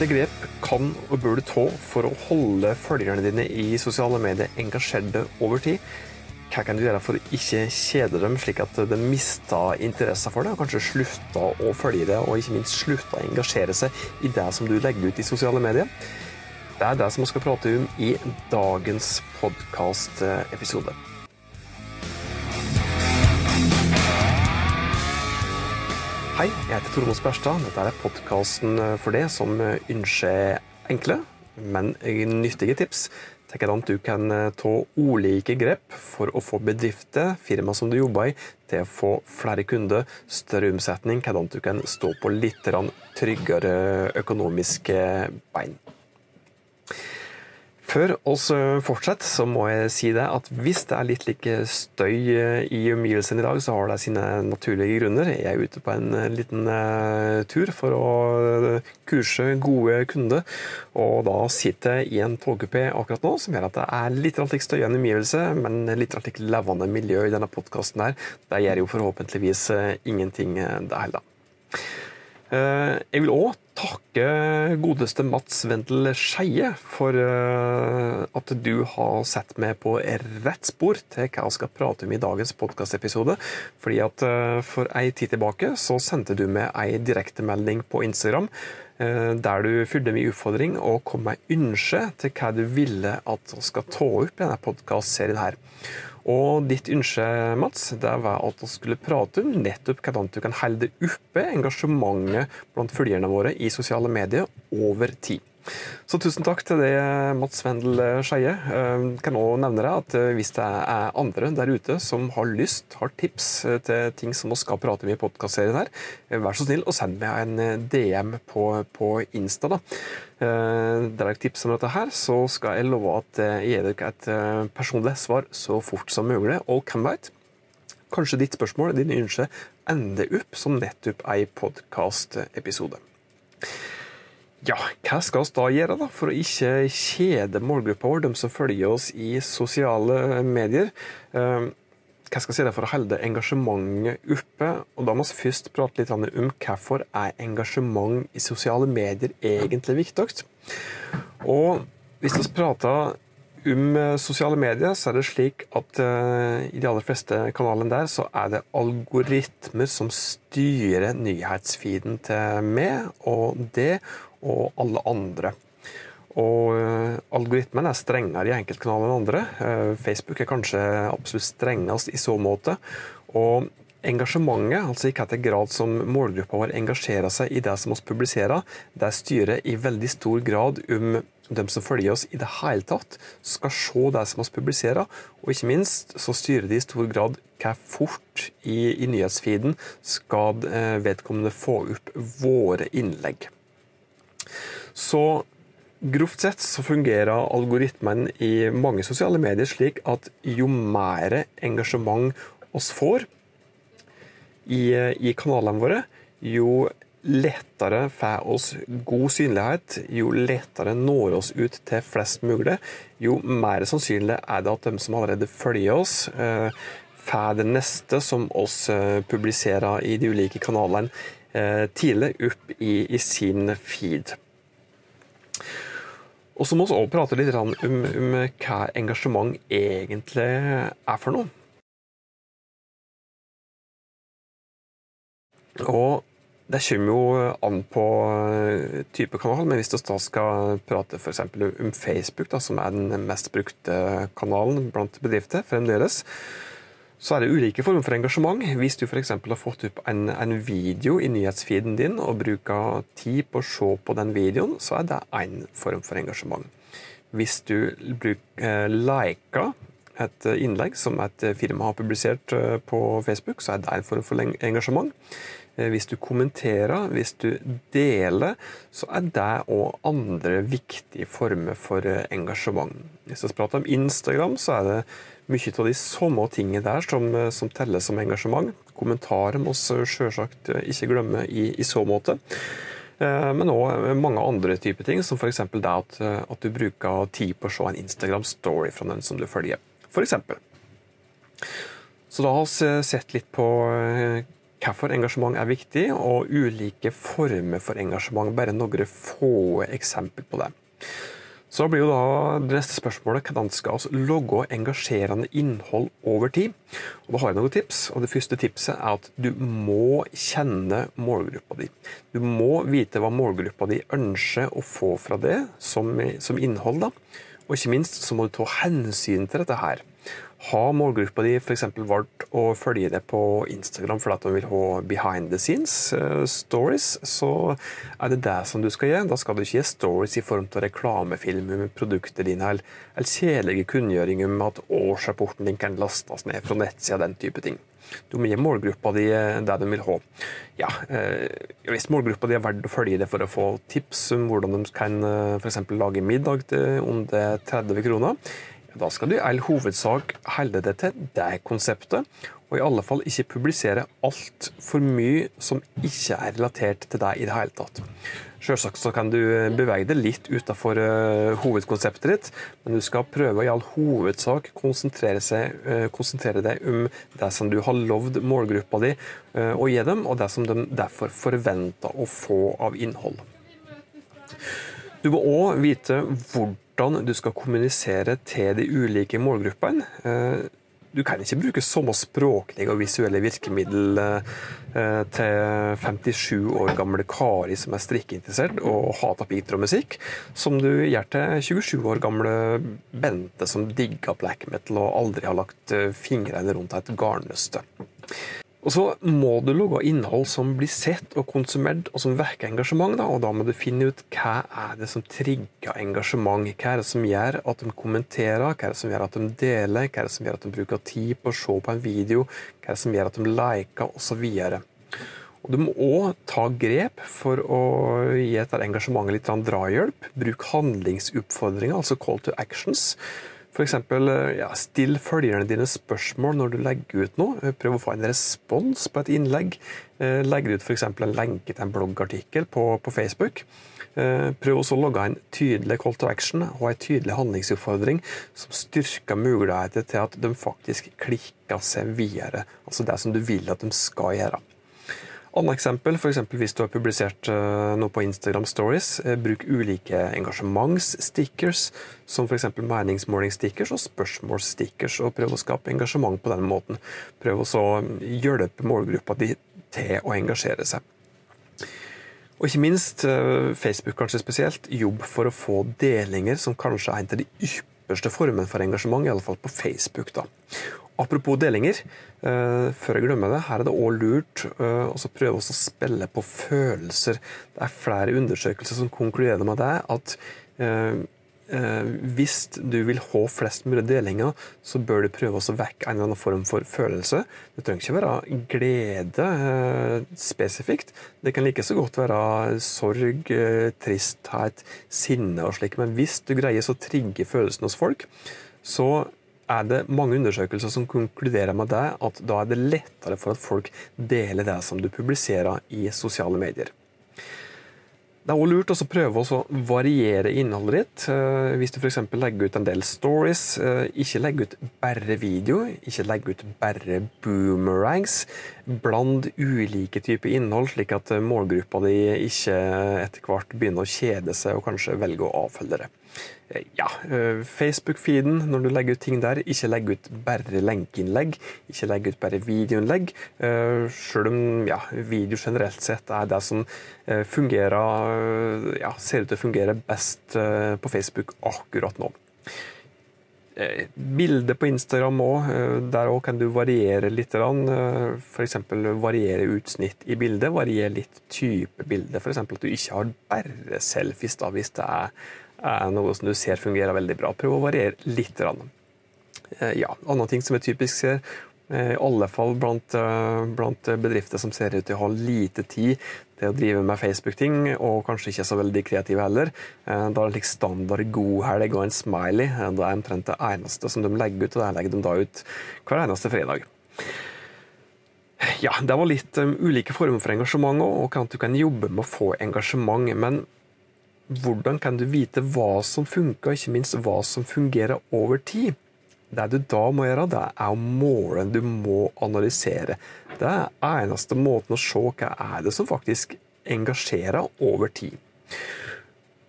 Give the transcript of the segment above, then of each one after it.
Hvilke grep kan og bør du ta for å holde følgerne dine i sosiale medier engasjerte over tid? Hva kan du gjøre for å ikke kjede dem, slik at de mister interessen for det, og kanskje slutter å følge det, og ikke minst slutter å engasjere seg i det som du legger ut i sosiale medier? Det er det som vi skal prate om i dagens podkastepisode. Hei, jeg heter Tormod Sperstad. Dette er podkasten for deg som ønsker enkle, men nyttige tips til at du kan ta ulike grep for å få bedrifter, firma som du jobber i, til å få flere kunder, større omsetning, hvordan du kan stå på litt tryggere økonomiske bein. Før oss fortsetter, så må jeg si det at hvis det er litt like støy i omgivelsene i dag, så har det sine naturlige grunner. Jeg er ute på en liten tur for å kurse gode kunder, og da sitter jeg i en togkupé akkurat nå, som gjør at det er litt like støyende omgivelse, men litt like levende miljø i denne podkasten her. Det gjør jo forhåpentligvis ingenting, det heller. Jeg vil òg takke godeste Mats Wendel Skeie for at du har sett meg på rett spor til hva jeg skal prate om i dagens podkastepisode. Fordi at for ei tid tilbake så sendte du meg ei direktemelding på Instagram der du fylte min utfordring og kom med ønske til hva du ville at jeg skal ta opp i denne podkastserien her. Og ditt ønske, Mats, det var at vi skulle prate om nettopp hvordan du kan holde oppe engasjementet blant følgerne våre i sosiale medier over tid. Så tusen takk til deg, Mats Wendel Skeie. Kan også nevne deg at hvis det er andre der ute som har lyst, har tips til ting som vi skal prate om i podkastserien her, vær så snill og send meg en DM på, på Insta. da. Der er tips om dette her, så skal jeg love at jeg gir dere et personlig svar så fort som mulig. Og hvem veit? Kanskje ditt spørsmål, din ønske, ender opp som nettopp ei podkastepisode. Ja, hva skal vi da gjøre da, for å ikke kjede målgruppa vår, de som følger oss i sosiale medier? Hva skal vi gjøre for å holde engasjementet oppe? Og Da må vi først prate litt om hvorfor er engasjement i sosiale medier egentlig viktigst. Og hvis vi prater om sosiale medier, så er det slik at uh, i de aller fleste kanalene der, så er det algoritmer som styrer nyhetsfeeden til meg og det og alle andre. Og uh, algoritmen er strengere i enkeltkanaler enn andre. Uh, Facebook er kanskje absolutt strengest i så måte. Og engasjementet, altså i hvilken grad som målgruppa vår engasjerer seg i det som vi publiserer, det styrer i veldig stor grad om de som følger oss i det hele tatt, skal se det som vi publiserer. Og ikke minst så styrer de i stor grad hvor fort i, i nyhetsfeeden skal vedkommende få opp våre innlegg. Så grovt sett så fungerer algoritmen i mange sosiale medier slik at jo mer engasjement oss får i, i kanalene våre, jo lettere får oss god synlighet, jo lettere når oss ut til flest mulig, jo mer sannsynlig er det at de som allerede følger oss, får det neste som oss publiserer i de ulike kanalene, tidlig opp i, i sin feed. Og så må vi også prate litt om, om hva engasjement egentlig er for noe. Og det kommer jo an på type kanal, men hvis vi da skal prate f.eks. om Facebook, da, som er den mest brukte kanalen blant bedrifter fremdeles, så er det ulike former for engasjement. Hvis du f.eks. har fått opp en, en, video i nyhetsfeeden din og bruker tid på å se på den videoen, så er det én form for engasjement. Hvis du bruker, liker et innlegg som et firma har publisert på Facebook, så er det en form for engasjement. Hvis du kommenterer, hvis du deler, så er det òg andre viktige former for engasjement. Hvis vi prater om Instagram, så er det mye av de samme tingene der som, som teller som engasjement. Kommentarer må vi selvsagt ikke glemme i, i så måte. Men òg mange andre typer ting, som f.eks. det at, at, du bruker tid på å se en Instagram-story fra den som du følger. For eksempel. Så da har vi sett litt på hvorfor engasjement er viktig, og ulike former for engasjement. Bare noen få eksempler på det. Så blir jo da det neste spørsmålet hvordan skal vi logge engasjerende innhold over tid. Og Da har jeg noen tips. og Det første tipset er at du må kjenne målgruppa di. Du må vite hva målgruppa di ønsker å få fra det som, som innhold. da. Og ikke minst så må du ta hensyn til dette her. Har målgruppa di f.eks. valgt å følge det på Instagram fordi at de vil ha behind the scenes uh, stories, så er det det som du skal gjøre. Da skal du ikke gi stories i form av reklamefilm med produktet dine, eller, eller kjedelige kunngjøringer om at årsrapporten din kan lastes ned fra nettsida, den type ting. Du må gi målgruppa di eh, det de vil ha. Ja, uh, hvis målgruppa di er verdt å følge det for å få tips om hvordan de kan f.eks. lage middag til under 30 kroner, da skal du i all hovedsak holde deg til det konseptet, og i alle fall ikke publisere altfor mye som ikke er relatert til deg i det hele tatt. Selvsagt så kan du bevege deg litt utenfor uh, hovedkonseptet ditt, men du skal prøve å i all hovedsak konsentrere, seg, uh, konsentrere deg om det som du har lovd målgruppa di å gi dem, og det som de derfor forventer å få av innhold. Du må òg vite hvordan hvordan du skal kommunisere til de ulike målgruppene. Eh, du kan ikke bruke samme språklige og visuelle virkemiddel eh, til 57 år gamle Kari som er strikkeinteressert og hater Peter og musikk, som du gjør til 27 år gamle Bente som digger black metal og aldri har lagt eh, fingrene rundt et garnnøste. Og så må du lage innhold som blir sett og konsumert, og som vekker engasjement. Da, og da må du finne ut hva er det som trigger engasjement. Hva er det som gjør at de kommenterer, hva er det som gjør at de deler, hva er det som gjør at de bruker tid på å se på en video, hva er det som gjør at de liker, osv. Og Du må òg ta grep for å gi dette engasjementet litt drahjelp. Bruk handlingsoppfordringer, altså call to actions. F.eks. Eh, ja, still følgerne dine spørsmål når du legger ut noe. Eh, prøv å få en respons på et innlegg. Eh, legger ut f.eks. en lenke til en bloggartikkel på, på Facebook. Prøv også å logge en tydelig call to action og en tydelig handlingsoppfordring som styrker muligheter til at de faktisk klikker seg videre. Altså det som du vil at de skal gjøre. Annet eksempel, f.eks. hvis du har publisert uh, noe på Instagram Stories, uh, bruk ulike engasjementsstickers, som f.eks. meningsmålingsstickers og spørsmålsstickers, og prøv å skape engasjement på den måten. Prøv å hjelpe målgruppa di til å engasjere seg. Og ikke minst, uh, Facebook kanskje spesielt, jobb for å få delinger som kanskje er en av de ypperste formene for engasjement, i alle fall på Facebook. da. Apropos delinger, uh, før jeg glemmer det, her er det òg lurt uh, å prøve å spille på følelser. Det er flere undersøkelser som konkluderer med det, at uh, hvis du vil ha flest mulig delinger, så bør du prøve å vekke en eller annen form for følelse. Det trenger ikke være glede spesifikt. Det kan like så godt være sorg, tristhet, sinne og slik. Men hvis du greier å trigge følelsene hos folk, så er det mange undersøkelser som konkluderer med det at da er det lettere for at folk deler det som du publiserer i sosiale medier. Det er også lurt å prøve å variere innholdet ditt. Eh, hvis du f.eks. legger ut en del stories, eh, ikke legg ut bare video, ikke legg ut bare boomerangs. Bland ulike typer innhold, slik at målgruppa di ikke etter hvert begynner å kjede seg og kanskje velger å avfølge det. Eh, ja, eh, Facebook-feeden, når du legger ut ting der, ikke legg ut bare lenkeinnlegg, ikke legg ut bare videoinnlegg. Selv om ja, video generelt sett er det som fungerer, ja, ser ut til å fungere best på Facebook akkurat nå. Bilder på Instagram òg. Der òg kan du variere litt. F.eks. variere utsnitt i bildet. Variere litt type bilde. F.eks. at du ikke har bare selfies da, hvis det er noe som du ser fungerer veldig bra. Prøv å variere litt. Eh, ja, Andre ting som er typisk ser, eh, i alle fall blant, eh, blant, bedrifter som ser ut til å ha lite tid til å drive med Facebook-ting, og kanskje ikke så veldig kreative heller. Da er det like standard god helg og en smiley. Det er omtrent det eneste som de legger ut, og det legger de da ut hver eneste fredag. Ja, det var litt um, ulike former for engasjement òg, og hvordan du kan jobbe med å få engasjement. Men hvordan kan du vite hva som funker, og ikke minst hva som fungerer over tid? Det du da må gjøre, det er å måle. Du må analysere. Det er eneste måten å se hva er det som faktisk engasjerer over tid.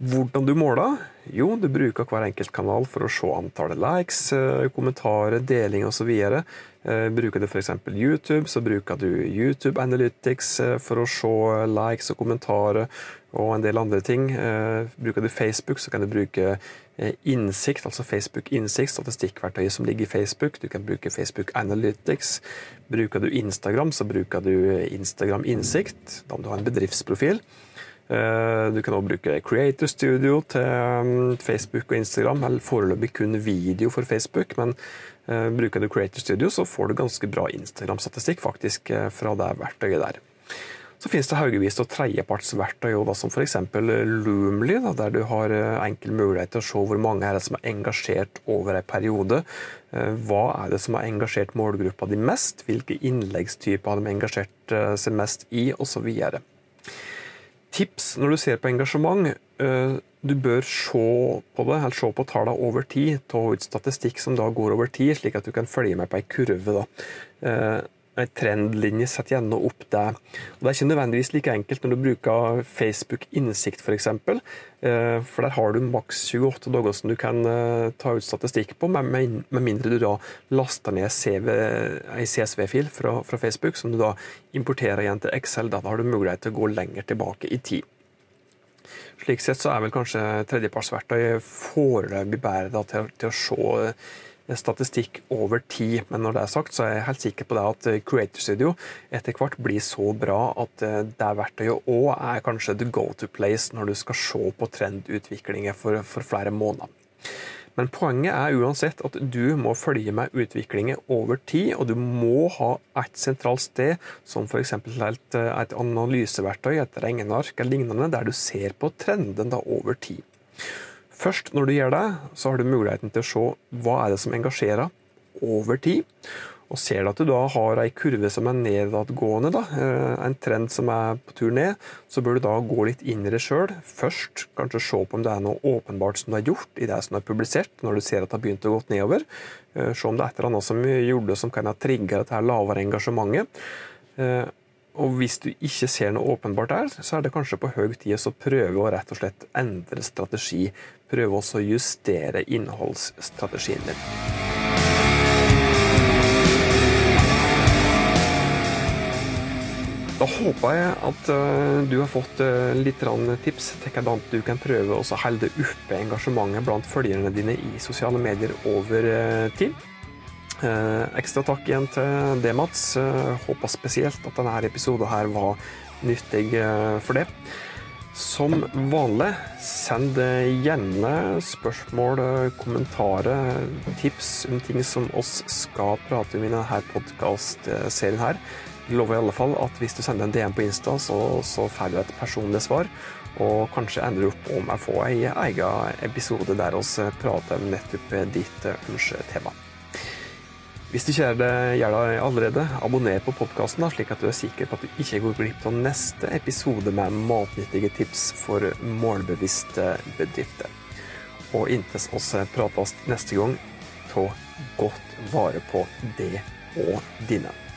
Hvordan du måler? Jo, du bruker hver enkelt kanal for å se antallet likes, eh, kommentarer, deling osv. Eh, bruker du f.eks. YouTube, så bruker du YouTube Analytics eh, for å se likes og kommentarer og en del andre ting. Bruker du Facebook, så kan du bruke Innsikt, altså Facebook Innsikt, statistikkverktøyet som ligger i Facebook. Du kan bruke Facebook Analytics. Bruker du Instagram, så bruker du Instagram Innsikt, da om du har en bedriftsprofil. Eh, du kan også bruke Creator Studio til mm, Facebook og Instagram, eller foreløpig kun video for Facebook. Men eh, bruker du Creator Studio, så får du ganske bra Instagram-statistikk faktisk eh, fra det verktøyet der. Så finnes det haugevis av tredjepartsverktøy, som f.eks. Loomly, der du har enkel mulighet til å se hvor mange er det som er engasjert over en periode. Hva er det som har engasjert målgruppa di mest? Hvilke innleggstyper har de engasjert seg mest i, osv tips når du ser på engasjement. Eh, du bør se på det, eller se på tallene over tid. Ta ut statistikk som da går over tid, slik at du kan følge med på ei kurve. da. Eh, ei trendlinje setter gjerne opp det. Og det er ikke nødvendigvis like enkelt når du bruker Facebook Innsikt f.eks. For, eksempel. for der har du maks 28 dager som du kan eh, ta ut statistikk på, med, mindre du da laster ned ei CSV-fil fra, fra, Facebook, som du da importerer igjen til Excel. Da har du mulighet til å gå lenger tilbake i tid. Slik sett så er vel kanskje tredjepartsverktøy foreløpig bedre til, til å se statistikk over tid. Men når det er sagt, så er jeg helt sikker på det at eh, Creator Studio etter hvert blir så bra at eh, det verktøyet òg er kanskje the go to place når du skal se på trendutviklinger for, for flere måneder. Men poenget er uansett at du må følge med utviklingen over tid, og du må ha et sentralt sted, som f.eks. Et, et analyseverktøy, et regneark eller lignende, der du ser på trenden da over tid. Først når du gjør det, så har du muligheten til å se hva er det som engasjerer over tid. Og Ser du at du da har ei kurve som er nedadgående, da, eh, en trend som er på tur ned, så bør du da gå litt inn i det sjøl. Først kanskje se på om det er noe åpenbart som du har gjort i det som er publisert, når du ser at det har begynt å gå nedover. Eh, se om det er et eller annet som gjorde som kan ha trigga dette lavere engasjementet. Eh, og hvis du ikke ser noe åpenbart der, så er det kanskje på høy tid å prøve å rett og slett endre strategi. Prøve også å justere innholdsstrategien din. Da håper jeg at uh, du har fått uh, litt tips til hvordan du kan prøve å holde oppe engasjementet blant følgerne dine i sosiale medier over uh, tid. Eh, ekstra takk igjen til det, Mats. Eh, håper spesielt at denne episoden her var nyttig eh, for det. Som vanlig, send gjerne spørsmål, kommentarer, tips om ting som oss skal prate om i denne podkastserien her. Jeg lover i alle fall at hvis du sender en DM på Insta, så, så får du et personlig svar. Og kanskje ender du opp om jeg får ei egen episode der vi prater om nettopp ditt ønsketema. Hvis du ikke gjør det allerede, abonner på podkasten, slik at du er sikker på at du ikke går glipp av neste episode med matnyttige tips for målbevisste bedrifter. Og inntil oss prates neste gang, ta godt vare på det og dine.